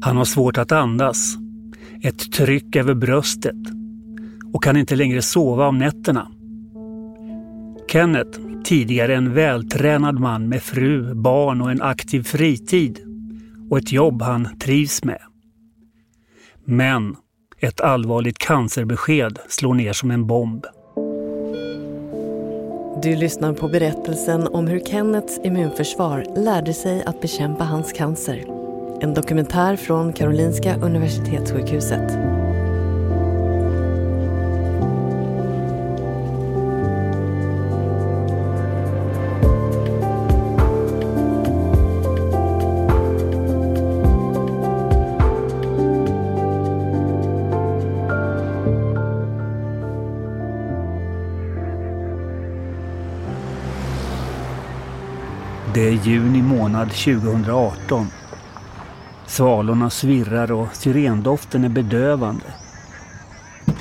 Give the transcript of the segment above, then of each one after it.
Han har svårt att andas, ett tryck över bröstet och kan inte längre sova om nätterna. Kenneth, tidigare en vältränad man med fru, barn och en aktiv fritid och ett jobb han trivs med. Men ett allvarligt cancerbesked slår ner som en bomb. Du lyssnar på berättelsen om hur Kennets immunförsvar lärde sig att bekämpa hans cancer. En dokumentär från Karolinska Universitetssjukhuset. Det är juni månad 2018. Svalorna svirrar och syrendoften är bedövande.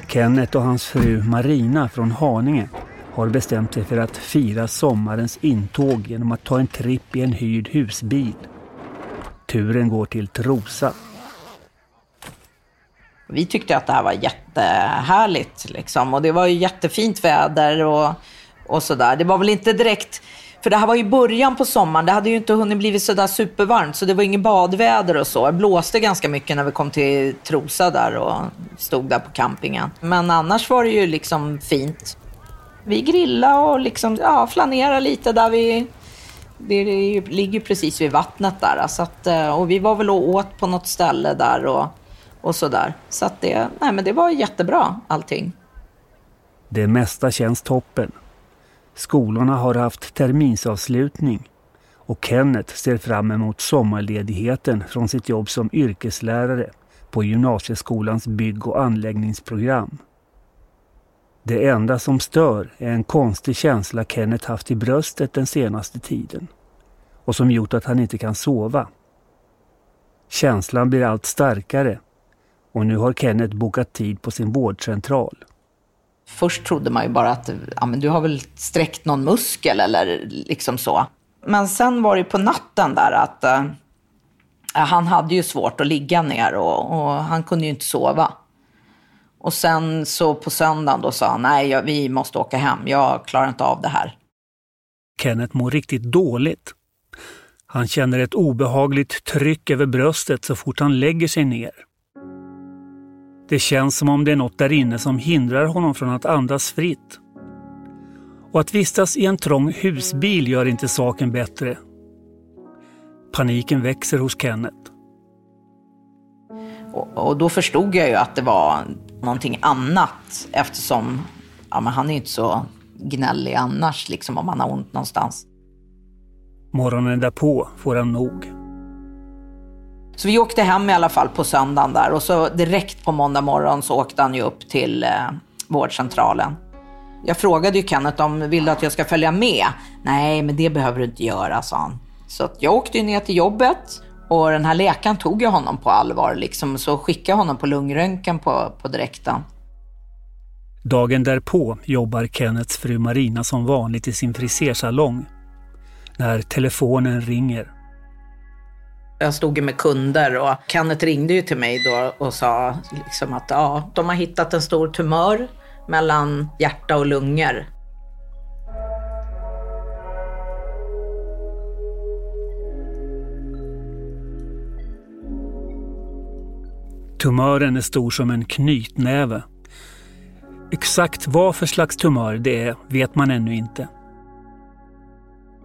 Kenneth och hans fru Marina från Haninge har bestämt sig för att fira sommarens intåg genom att ta en tripp i en hyrd husbil. Turen går till Trosa. Vi tyckte att det här var jättehärligt liksom. och det var ju jättefint väder och, och sådär. Det var väl inte direkt för det här var ju början på sommaren. Det hade ju inte hunnit blivit sådär supervarmt. Så det var inget badväder och så. Det blåste ganska mycket när vi kom till Trosa där och stod där på campingen. Men annars var det ju liksom fint. Vi grillade och liksom, ja, flanerade lite där vi... Det ligger precis vid vattnet där. Så att, eh, och vi var väl och åt på något ställe där och, och sådär. Så att det, nej, men det var jättebra allting. Det mesta känns toppen. Skolorna har haft terminsavslutning och Kenneth ser fram emot sommarledigheten från sitt jobb som yrkeslärare på gymnasieskolans bygg och anläggningsprogram. Det enda som stör är en konstig känsla Kenneth haft i bröstet den senaste tiden och som gjort att han inte kan sova. Känslan blir allt starkare och nu har Kenneth bokat tid på sin vårdcentral. Först trodde man ju bara att ja, men du har väl sträckt någon muskel eller liksom så. Men sen var det på natten där att eh, han hade ju svårt att ligga ner och, och, han kunde ju inte sova. Och sen så på söndagen då sa han, nej jag, vi måste åka hem, jag klarar inte av det här. Kenneth mår riktigt dåligt. Han känner ett obehagligt tryck över bröstet så fort han lägger sig ner. Det känns som om det är något där inne som hindrar honom från att andas fritt. Och att vistas i en trång husbil gör inte saken bättre. Paniken växer hos Kenneth. Och, och då förstod jag ju att det var någonting annat eftersom ja, men han är inte så gnällig annars liksom om han har ont någonstans. Morgonen därpå får han nog. Så vi åkte hem i alla fall på söndagen där och så direkt på måndag morgon så åkte han ju upp till eh, vårdcentralen. Jag frågade ju Kenneth om vill du att jag ska följa med? Nej, men det behöver du inte göra, sa han. Så att jag åkte ju ner till jobbet och den här läkaren tog ju honom på allvar liksom, så skickade honom på lungröntgen på, på direkten. Dagen därpå jobbar Kennets fru Marina som vanligt i sin frisersalong. När telefonen ringer jag stod ju med kunder och Kenneth ringde ju till mig då och sa liksom att ja, de har hittat en stor tumör mellan hjärta och lungor. Tumören är stor som en knytnäve. Exakt vad för slags tumör det är vet man ännu inte.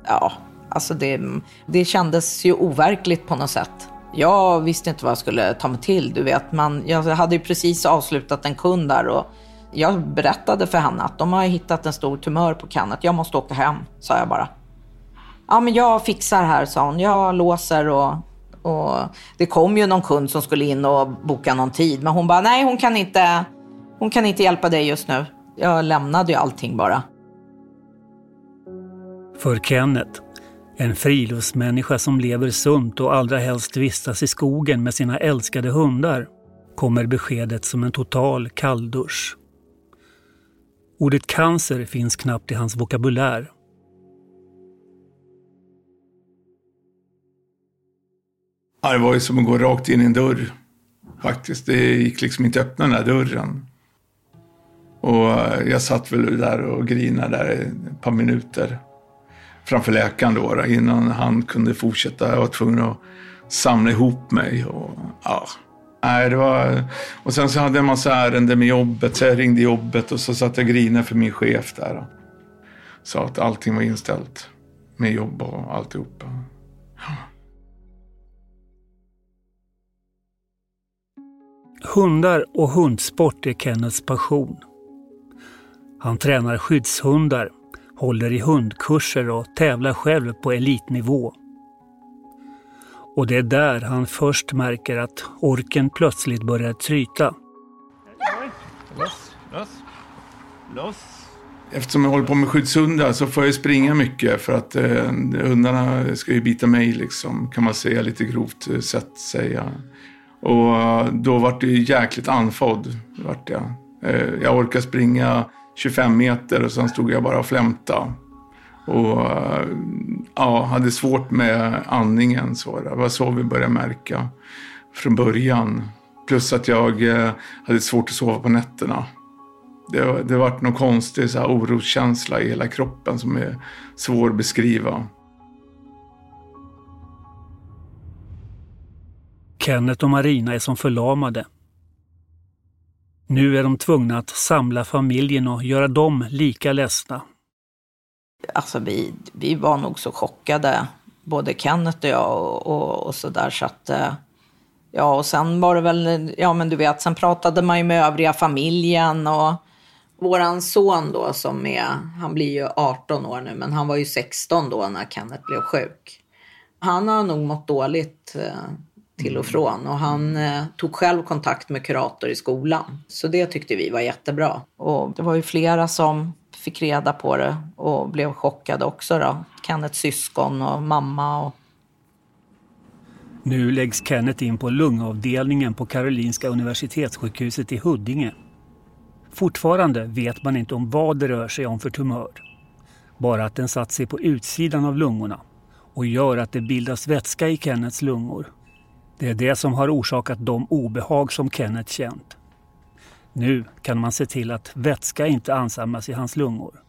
Ja, Alltså det, det kändes ju overkligt på något sätt. Jag visste inte vad jag skulle ta mig till. Du vet, man, jag hade ju precis avslutat en kund där och jag berättade för henne att de har hittat en stor tumör på Kenneth. Jag måste åka hem, sa jag bara. Ja, men jag fixar här, sa hon. Jag låser och, och det kom ju någon kund som skulle in och boka någon tid. Men hon bara, nej, hon kan inte, hon kan inte hjälpa dig just nu. Jag lämnade ju allting bara. För Kenneth en friluftsmänniska som lever sunt och allra helst vistas i skogen med sina älskade hundar kommer beskedet som en total kalldusch. Ordet cancer finns knappt i hans vokabulär. Det var ju som att gå rakt in i en dörr. Faktiskt. Det gick liksom inte att öppna den där dörren. Och jag satt väl där och grinade där ett par minuter framför läkaren då, innan han kunde fortsätta. Jag var tvungen att samla ihop mig. Och, ja. Nej, det var... och sen så hade jag en massa ärenden med jobbet, så jag ringde jobbet och så satt jag och grinade för min chef där. Sa att allting var inställt med jobb och alltihopa. Ja. Hundar och hundsport är Kennets passion. Han tränar skyddshundar, håller i hundkurser och tävlar själv på elitnivå. Och det är där han först märker att orken plötsligt börjar tryta. Loss, loss, loss. Eftersom jag håller på med skyddshundar så får jag springa mycket för att eh, hundarna ska ju bita mig liksom, kan man säga lite grovt eh, sett säga. Och då vart det jäkligt andfådd. Vart jag. Eh, jag orkade springa 25 meter och sen stod jag bara och flämtade. Och eh, ja, hade svårt med andningen. Så det var så vi började märka från början. Plus att jag eh, hade svårt att sova på nätterna. Det, det var någon konstig så här, oroskänsla i hela kroppen som är svår att beskriva. Kenneth och Marina är som förlamade. Nu är de tvungna att samla familjen och göra dem lika ledsna. Alltså vi, vi var nog så chockade, både Kenneth och jag och, och, och sådär så att eh, Ja, och sen var det väl, ja men du vet, sen pratade man ju med övriga familjen och våran son då som är, han blir ju 18 år nu, men han var ju 16 då när Kenneth blev sjuk. Han har nog mått dåligt eh, till och från. Och han eh, tog själv kontakt med kurator i skolan. Så det tyckte vi var jättebra. Och det var ju flera som fick reda på det och blev chockade också då. Kennets syskon och mamma. Och... Nu läggs Kenneth in på lungavdelningen på Karolinska Universitetssjukhuset i Huddinge. Fortfarande vet man inte om vad det rör sig om för tumör. Bara att den satt sig på utsidan av lungorna och gör att det bildas vätska i Kennets lungor det är det som har orsakat de obehag som Kenneth känt. Nu kan man se till att vätska inte ansamlas i hans lungor.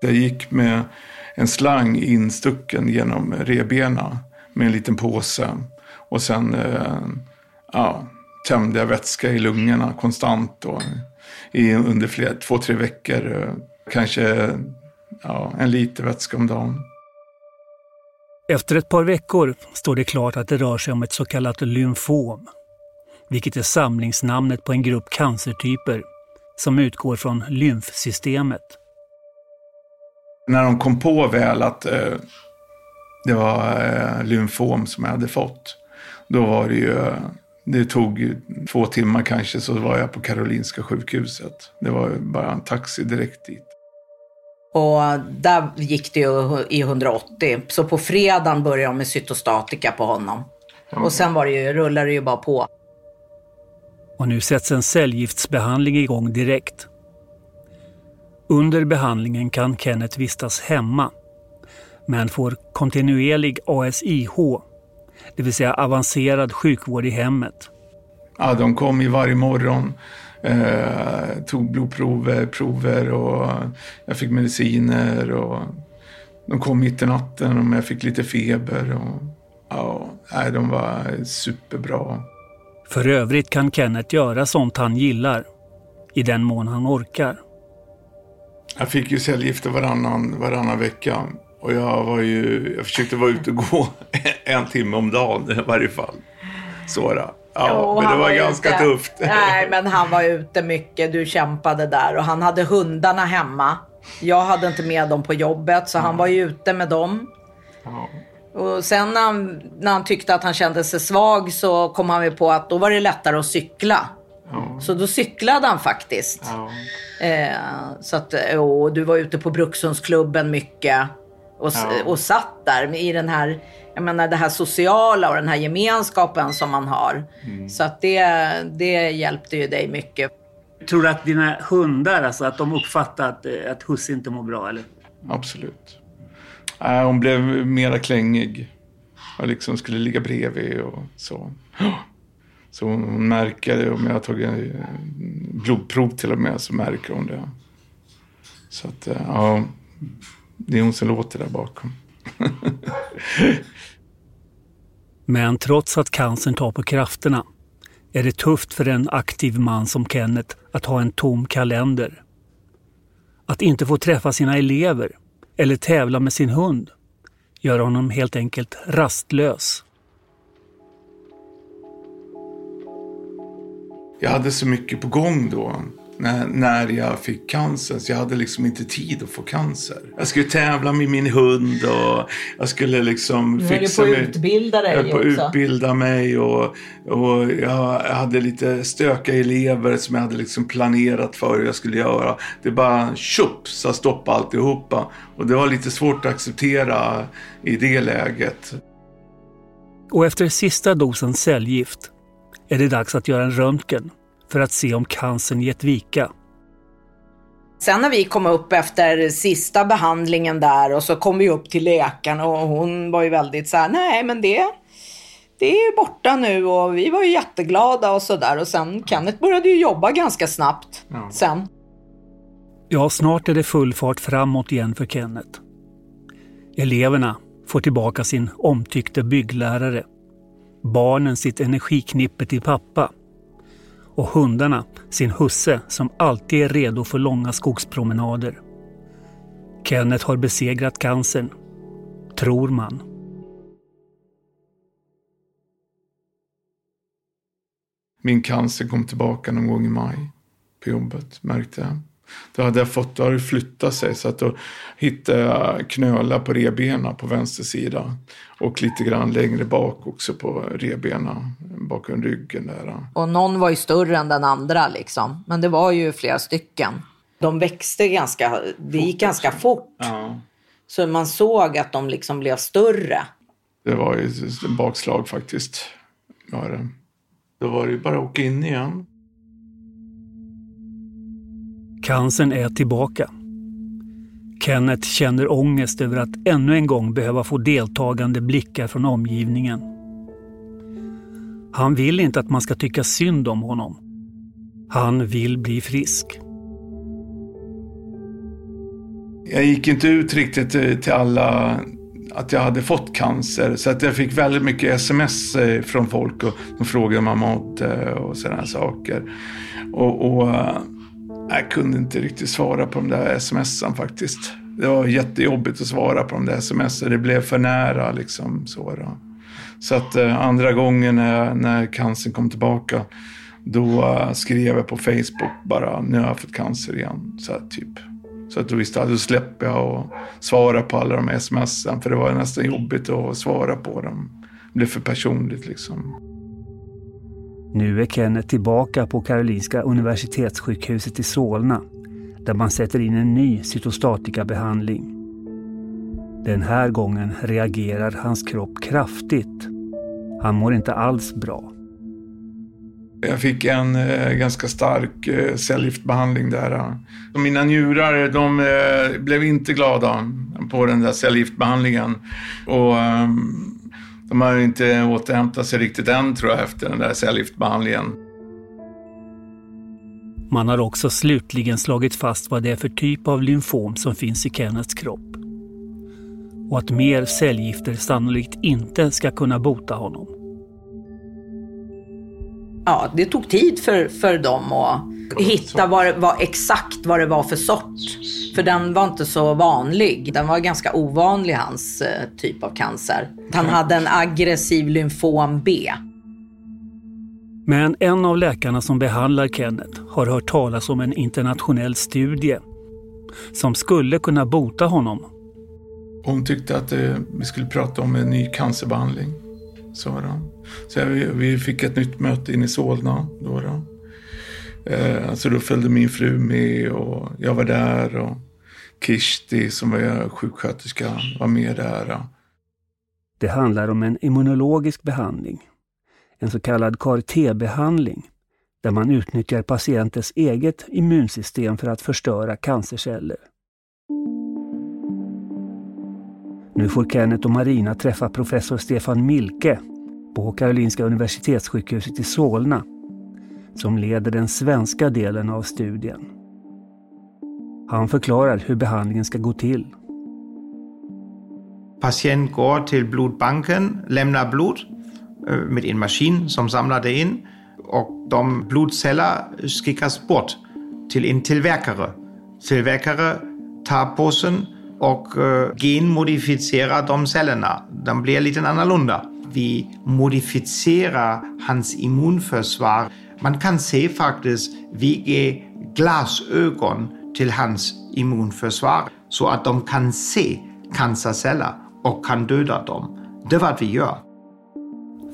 Jag gick med en slang instucken genom rebena med en liten påse. Och sen eh, ja, tömde jag vätska i lungorna konstant då, i, under flera, två, tre veckor. Eh, kanske ja, en liter vätska om dagen. Efter ett par veckor står det klart att det rör sig om ett så kallat lymfom, vilket är samlingsnamnet på en grupp cancertyper som utgår från lymfsystemet. När de kom på väl att eh, det var eh, lymfom som jag hade fått, då var det ju det tog två timmar kanske så var jag på Karolinska sjukhuset. Det var bara en taxi direkt dit. Och där gick det ju i 180. Så på fredagen började jag med cytostatika på honom. Och sen var det ju, rullade det ju bara på. Och nu sätts en cellgiftsbehandling igång direkt. Under behandlingen kan Kenneth vistas hemma men får kontinuerlig ASIH, det vill säga avancerad sjukvård i hemmet. Ja, de kom ju varje morgon Eh, tog blodprover prover och jag fick mediciner. Och de kom mitt i natten om jag fick lite feber. Och, ja, nej, de var superbra. För övrigt kan Kenneth göra sånt han gillar. I den mån han orkar. Jag fick ju cellgifter varannan, varannan vecka. Och jag, var ju, jag försökte vara ute och gå en timme om dagen i varje fall. Så. Ja, jo, men det var, var ganska ute. tufft. Nej, men han var ute mycket. Du kämpade där och han hade hundarna hemma. Jag hade inte med dem på jobbet, så mm. han var ju ute med dem. Ja. Och sen när han, när han tyckte att han kände sig svag så kom han ju på att då var det lättare att cykla. Ja. Så då cyklade han faktiskt. Ja. Eh, så att, och du var ute på Brukshundsklubben mycket. Och, och satt där i den här jag menar det här sociala och den här gemenskapen som man har. Mm. Så att det, det hjälpte ju dig mycket. Tror du att dina hundar, alltså att de uppfattar att, att husse inte mår bra eller? Absolut. Nej, hon blev mera klängig. Jag liksom skulle ligga bredvid och så. Så hon märker det. Om jag har tagit blodprov till och med så märker hon det. Så att, eh, ja. Det är hon som låter där bakom. Men trots att cancern tar på krafterna är det tufft för en aktiv man som Kenneth att ha en tom kalender. Att inte få träffa sina elever eller tävla med sin hund gör honom helt enkelt rastlös. Jag hade så mycket på gång då när, när jag fick cancer. Så jag hade liksom inte tid att få cancer. Jag skulle tävla med min hund och jag skulle liksom du fixa mig. Du på att utbilda dig Jag på att utbilda mig och, och jag hade lite stökiga elever som jag hade liksom planerat för hur jag skulle göra. Det bara tjopp sa stopp alltihopa. Och det var lite svårt att acceptera i det läget. Och efter sista dosen cellgift är det dags att göra en röntgen för att se om cancern gett vika. Sen när vi kom upp efter sista behandlingen där och så kom vi upp till läkaren och hon var ju väldigt så här, nej men det, det är ju borta nu och vi var ju jätteglada och sådär. Och sen Kenneth började ju jobba ganska snabbt ja. sen. Ja, snart är det full fart framåt igen för Kenneth. Eleverna får tillbaka sin omtyckte bygglärare. Barnen sitt energiknippe till pappa och hundarna sin husse som alltid är redo för långa skogspromenader. Kenneth har besegrat cancern, tror man. Min cancer kom tillbaka någon gång i maj på jobbet, märkte jag. Då hade jag fått, det flyttat sig så att då hittade jag knölar på rebena på vänster sida. Och lite grann längre bak också på rebena, bakom ryggen där. Och någon var ju större än den andra liksom. Men det var ju flera stycken. De växte ganska, det gick ganska fort. Ja. Så man såg att de liksom blev större. Det var ju ett bakslag faktiskt. Ja, det. Då var det ju bara att åka in igen. Cancern är tillbaka. Kenneth känner ångest över att ännu en gång behöva få deltagande blickar från omgivningen. Han vill inte att man ska tycka synd om honom. Han vill bli frisk. Jag gick inte ut riktigt eh, till alla att jag hade fått cancer. Så att jag fick väldigt mycket sms eh, från folk och de frågade om jag mådde eh, och sådana saker. Och, och jag kunde inte riktigt svara på de där smsen faktiskt. Det var jättejobbigt att svara på de där smsen. Det blev för nära liksom. Så, då. så att eh, andra gången när, när cancern kom tillbaka då eh, skrev jag på Facebook bara nu har jag fått cancer igen. Så att, typ. Så att då visste jag, då släpper jag och svara på alla de smsen. För det var nästan jobbigt att svara på dem. Det blev för personligt liksom. Nu är Kenneth tillbaka på Karolinska Universitetssjukhuset i Solna där man sätter in en ny cytostatikabehandling. Den här gången reagerar hans kropp kraftigt. Han mår inte alls bra. Jag fick en eh, ganska stark eh, cellgiftbehandling där. Mina njurar de eh, blev inte glada på den där cellgiftbehandlingen. Och, ehm, de har inte återhämtat sig riktigt än tror jag efter den där cellgiftbehandlingen. Man har också slutligen slagit fast vad det är för typ av lymfom som finns i Kenneths kropp. Och att mer cellgifter sannolikt inte ska kunna bota honom. Ja, det tog tid för, för dem att hitta vad, vad, exakt vad det var för sort. För den var inte så vanlig. Den var ganska ovanlig, hans eh, typ av cancer. Han hade en aggressiv lymfom B. Men en av läkarna som behandlar Kenneth har hört talas om en internationell studie som skulle kunna bota honom. Hon tyckte att eh, vi skulle prata om en ny cancerbehandling, sa de. Så vi, fick ett nytt möte in i Solna. Då, då. Eh, alltså då följde min fru med och jag var där och Kishti som var sjuksköterska var med där. Det handlar om en immunologisk behandling, en så kallad CAR-T-behandling, där man utnyttjar patientens eget immunsystem för att förstöra cancerceller. Nu får Kenneth och Marina träffa professor Stefan Milke på Karolinska Universitetssjukhuset i Solna som leder den svenska delen av studien. Han förklarar hur behandlingen ska gå till. Patient går till blodbanken, lämnar blod eh, med en maskin som samlar det in och de blodceller skickas bort till en tillverkare. Tillverkare tar påsen och eh, genmodifierar de cellerna. De blir lite annorlunda. Vi modifierar hans immunförsvar. Man kan se faktiskt, vi ger glasögon till hans immunförsvar så att de kan se cancerceller och kan döda dem. Det är vad vi gör.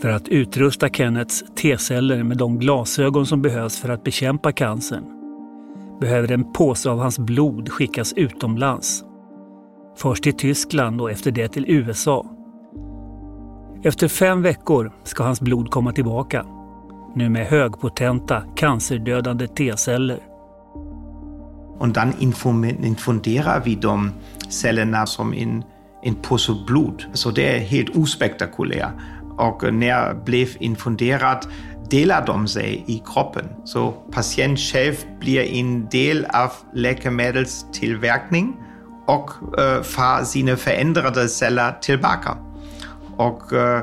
För att utrusta Kennets T-celler med de glasögon som behövs för att bekämpa cancern behöver en påse av hans blod skickas utomlands. Först till Tyskland och efter det till USA. Efter fem veckor ska hans blod komma tillbaka. Nu med högpotenta cancerdödande T-celler. Och då infunderar vi de cellerna som en, en påse blod. Så det är helt ospektakulärt. Och när blev infunderat delar de sig i kroppen. Så patient själv blir en del av läkemedelstillverkning och eh, äh, får sina förändrade celler tillbaka. Och äh,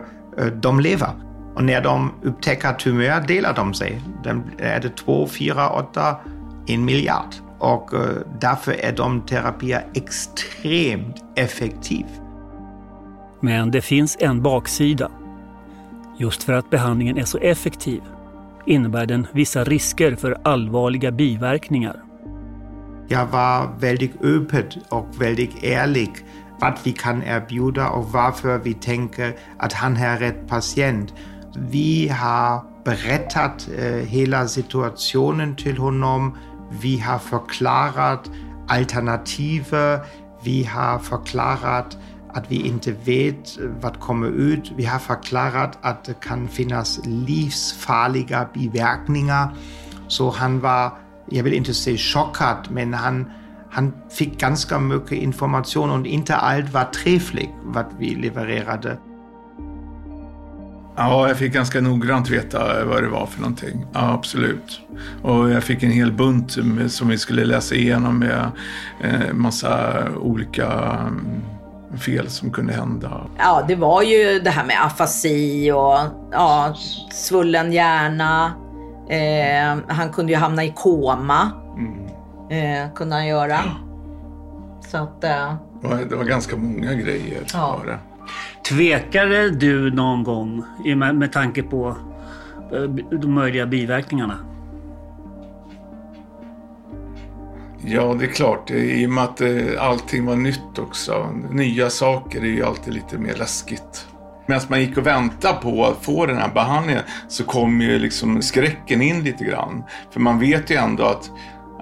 de lever. Och när de upptäcker tumör delar de sig. Då är det två, fyra, åtta, en miljard. Och äh, därför är de terapier extremt effektiva. Men det finns en baksida. Just för att behandlingen är så effektiv innebär den vissa risker för allvarliga biverkningar. Jag var väldigt öppen och väldigt ärlig vad vi kan erbjuda och varför vi tänker att han är rätt patient. Vi har berättat eh, hela situationen till honom. Vi har förklarat alternativ. Vi har förklarat att vi inte vet vad kommer ut. Vi har förklarat att det kan finnas livsfarliga biverkningar. Så han var, jag vill inte säga chockad, men han, han fick ganska mycket information och inte allt var trevligt vad vi levererade. Ja, jag fick ganska noggrant veta vad det var för någonting. Ja, absolut. Och jag fick en hel bunt som vi skulle läsa igenom med eh, massa olika mm, fel som kunde hända. Ja, det var ju det här med afasi och ja, svullen hjärna. Eh, han kunde ju hamna i koma. Mm. Eh, kunde han göra. Så att, eh, det, var, det var ganska många grejer. Ja. Var det. Tvekade du någon gång med, tanke på eh, de möjliga biverkningarna? Ja, det är klart. I och med att eh, allting var nytt också. Nya saker är ju alltid lite mer läskigt. Medan man gick och väntade på att få den här behandlingen så kom ju liksom skräcken in lite grann. För man vet ju ändå att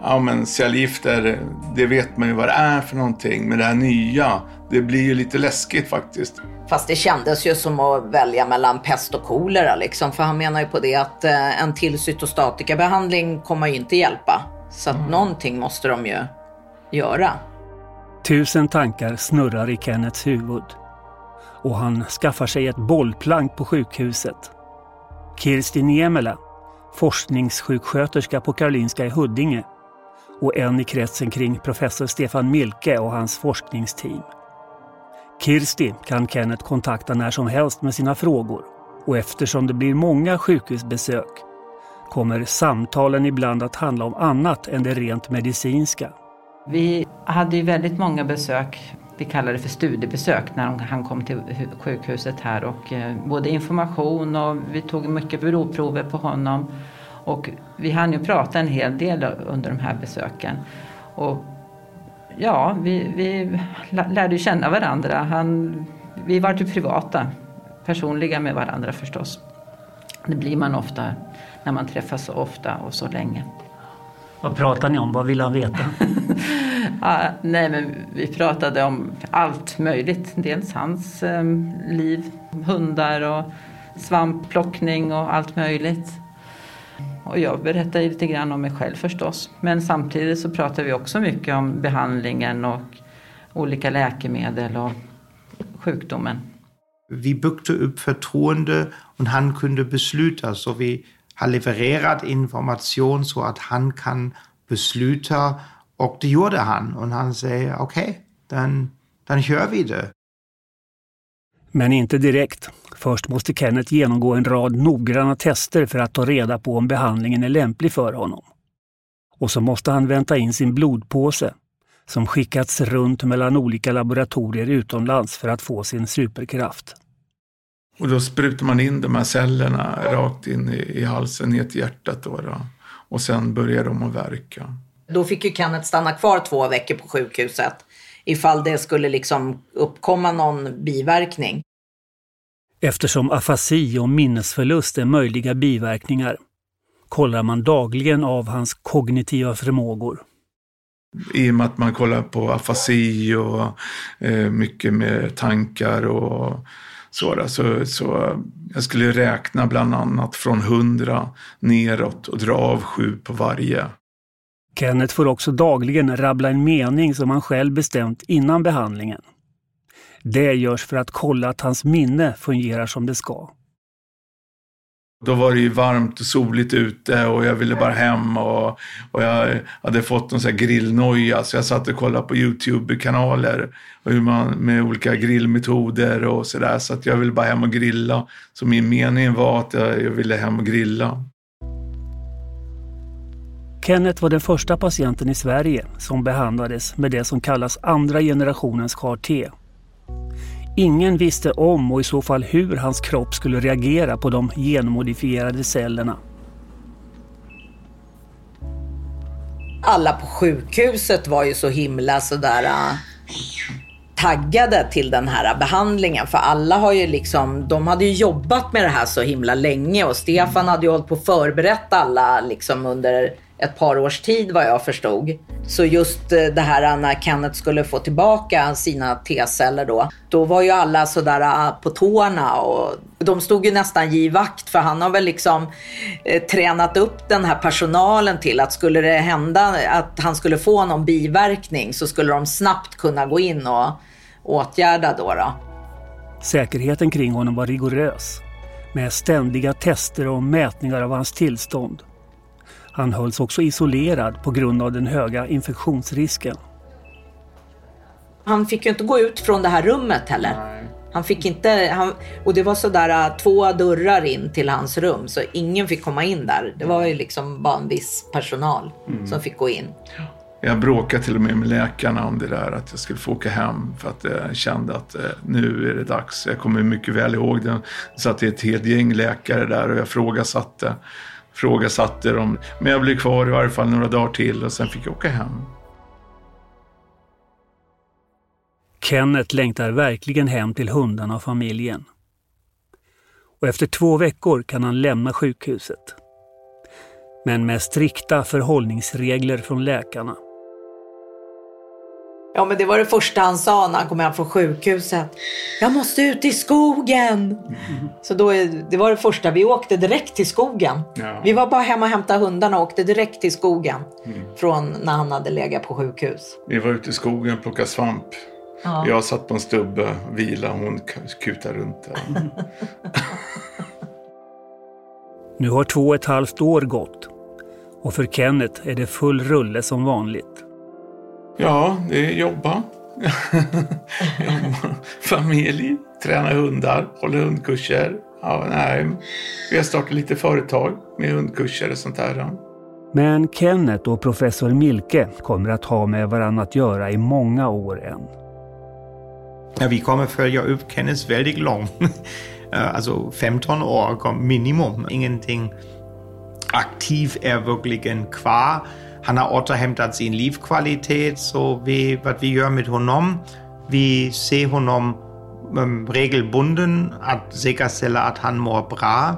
ja, men cellgifter, det vet man ju vad det är för någonting. Men det här nya, det blir ju lite läskigt faktiskt. Fast det kändes ju som att välja mellan pest och kolera liksom. För han menar ju på det att eh, en till cytostatikabehandling kommer ju inte hjälpa. Så att mm. någonting måste de ju göra. Tusen tankar snurrar i Kennets huvud. Och han skaffar sig ett bollplank på sjukhuset. Kirsti Niemela, forskningssjuksköterska på Karolinska i Huddinge och en i kretsen kring professor Stefan Milke och hans forskningsteam. Kirsti kan Kenneth kontakta när som helst med sina frågor och eftersom det blir många sjukhusbesök kommer samtalen ibland att handla om annat än det rent medicinska. Vi hade ju väldigt många besök, vi kallar det för studiebesök, när han kom till sjukhuset här och eh, både information och vi tog mycket blodprover på honom. Och vi hann ju prata en hel del under de här besöken. Och ja, vi, vi lärde känna varandra. Han, vi var ju privata, personliga med varandra förstås. Det blir man ofta när man träffas så ofta och så länge. Vad pratade ni om? Vad ville han veta? ja, nej, men vi pratade om allt möjligt. Dels hans eh, liv, hundar och svampplockning och allt möjligt. Och jag berättade lite grann om mig själv förstås. Men samtidigt så pratade vi också mycket om behandlingen och olika läkemedel och sjukdomen. Vi byggde upp förtroende och han kunde besluta. Så vi har levererat information så att han kan besluta. Och det gjorde han. Och han säger okej, okay, då kör vi det. Men inte direkt. Först måste Kenneth genomgå en rad noggranna tester för att ta reda på om behandlingen är lämplig för honom. Och så måste han vänta in sin blodpåse som skickats runt mellan olika laboratorier utomlands för att få sin superkraft. Och då sprutar man in de här cellerna rakt in i, i halsen, ner till hjärtat. Då, då, Och sen börjar de att verka. Då fick ju Kenneth stanna kvar två veckor på sjukhuset ifall det skulle liksom uppkomma någon biverkning. Eftersom afasi och minnesförlust är möjliga biverkningar kollar man dagligen av hans kognitiva förmågor. I och med att man kollar på afasi och eh, mycket med tankar och så, så, så jag skulle räkna bland annat från hundra neråt och dra av sju på varje. Kenneth får också dagligen rabbla en mening som han själv bestämt innan behandlingen. Det görs för att kolla att hans minne fungerar som det ska. Då var det ju varmt och soligt ute och jag ville bara hem och, och jag hade fått någon sån här grillnoja så jag satt och kollade på YouTube-kanaler och hur man, med olika grillmetoder och sådär så att jag ville bara hem och grilla. Så min mening var att jag, jag ville hem och grilla. Kenneth var den första patienten i Sverige som behandlades med det som kallas andra generationens CAR-T. Ingen visste om och i så fall hur hans kropp skulle reagera på de genmodifierade cellerna. Alla på sjukhuset var ju så himla sådär äh, taggade till den här behandlingen. För alla har ju liksom, de hade ju jobbat med det här så himla länge och Stefan hade ju hållit på att förberett alla liksom under ett par års tid vad jag förstod. Så just eh, det här när Kenneth skulle få tillbaka sina T-celler då, då var ju alla sådär ah, på tårna och de stod ju nästan givakt för han har väl liksom eh, tränat upp den här personalen till att skulle det hända att han skulle få någon biverkning så skulle de snabbt kunna gå in och åtgärda då. då. Säkerheten kring honom var rigorös med ständiga tester och mätningar av hans tillstånd. Han hölls också isolerad på grund av den höga infektionsrisken. Han fick ju inte gå ut från det här rummet heller. Han fick inte, han, och det var sådär äh, två dörrar in till hans rum så ingen fick komma in där. Det var ju liksom bara en viss personal mm. som fick gå in. Jag bråkade till och med med läkarna om det där att jag skulle få åka hem för att jag kände att äh, nu är det dags. Jag kommer mycket väl ihåg det. Det satt ett helt gäng läkare där och jag frågasatte frågasatte dem. Men jag blev kvar i varje fall några dagar till och sen fick jag åka hem. Kenneth längtar verkligen hem till hundarna och familjen. Och efter två veckor kan han lämna sjukhuset. Men med strikta förhållningsregler från läkarna. Ja, men det var det första han sa när han kom hem från sjukhuset. Jag måste ut i skogen. Så då, det var det första. Vi åkte direkt till skogen. Ja. Vi var bara hemma och hämtade hundarna och åkte direkt till skogen. Mm. Från när han hade legat på sjukhus. Vi var ute i skogen och plockade svamp. Ja. Jag satt på en stubbe, vila och hon kutade runt där. nu har två och ett halvt år gått. Och för Kenneth är det full rulle som vanligt. Ja, det är jobba. Familj, träna hundar, hålla hundkurser. Ja, nej. Vi har startat lite företag med hundkurser och sånt där. Men Kenneth och professor Milke kommer att ha med varandra att göra i många år än. Ja, vi kommer följa upp Kenneth väldigt långt. alltså 15 år minimum. Ingenting aktivt är verkligen kvar. Han har återhämtat sin livskvalitet, så vi, vad vi gör med honom, vi ser honom um, regelbunden att säkerställa att han mår bra.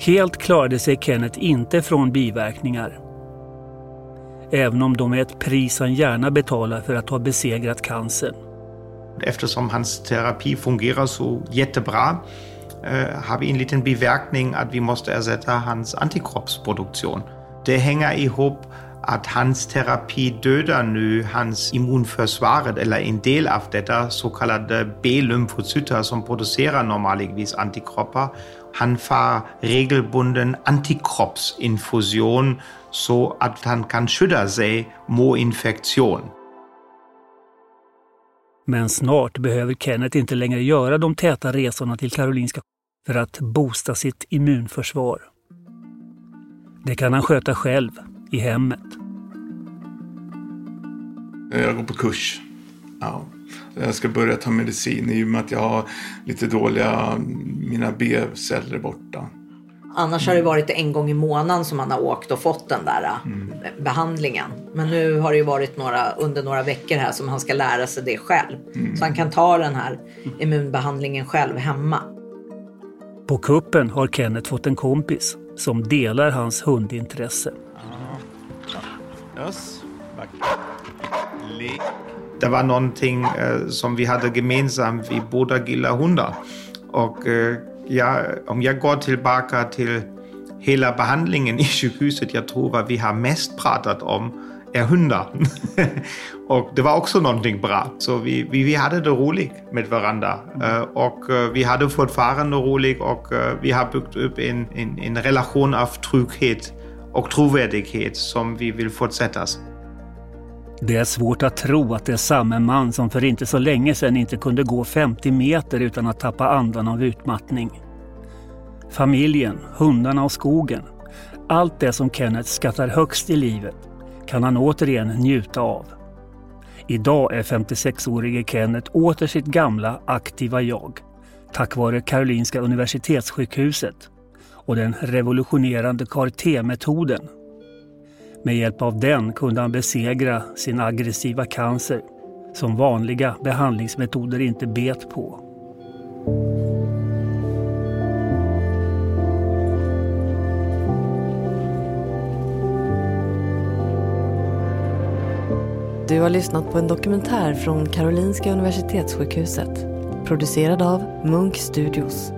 Helt klarade sig Kenneth inte från biverkningar. Även om de är ett pris han gärna betalar för att ha besegrat cancern. Eftersom hans terapi fungerar så jättebra äh, har vi en liten biverkning att vi måste ersätta hans antikroppsproduktion det hänger ihop att hans terapi dödar nu hans immunförsvaret eller en del av detta så kallade B-lymfocyter som producerar normalvis antikroppar. Han får regelbunden antikroppsinfusion så att han kan skydda sig mot infektion. Men snart behöver Kenneth inte längre göra de täta resorna till Karolinska för att boosta sitt immunförsvar. Det kan han sköta själv i hemmet. Jag går på kurs. Ja. Jag ska börja ta medicin i och med att jag har lite dåliga, mina B-celler borta. Annars har det varit en gång i månaden som han har åkt och fått den där mm. behandlingen. Men nu har det ju varit några, under några veckor här som han ska lära sig det själv. Mm. Så han kan ta den här immunbehandlingen själv hemma. På kuppen har Kenneth fått en kompis som delar hans hundintresse. Det var någonting eh, som vi hade gemensamt. Vi båda gillar hundar. Och eh, ja, om jag går tillbaka till hela behandlingen i sjukhuset, jag tror vad vi har mest pratat om är hundar. och det var också någonting bra. Så vi, vi, vi hade det roligt med varandra. Uh, och uh, vi hade fortfarande roligt och uh, vi har byggt upp en, en, en relation av trygghet och trovärdighet som vi vill fortsätta. Det är svårt att tro att det är samma man som för inte så länge sedan inte kunde gå 50 meter utan att tappa andan av utmattning. Familjen, hundarna och skogen. Allt det som Kenneth skattar högst i livet kan han återigen njuta av. Idag är 56-årige Kenneth åter sitt gamla aktiva jag tack vare Karolinska Universitetssjukhuset och den revolutionerande CAR-T-metoden med hjälp av den kunde han besegra sin aggressiva cancer som vanliga behandlingsmetoder inte bet på. Du har lyssnat på en dokumentär från Karolinska Universitetssjukhuset producerad av Munk Studios.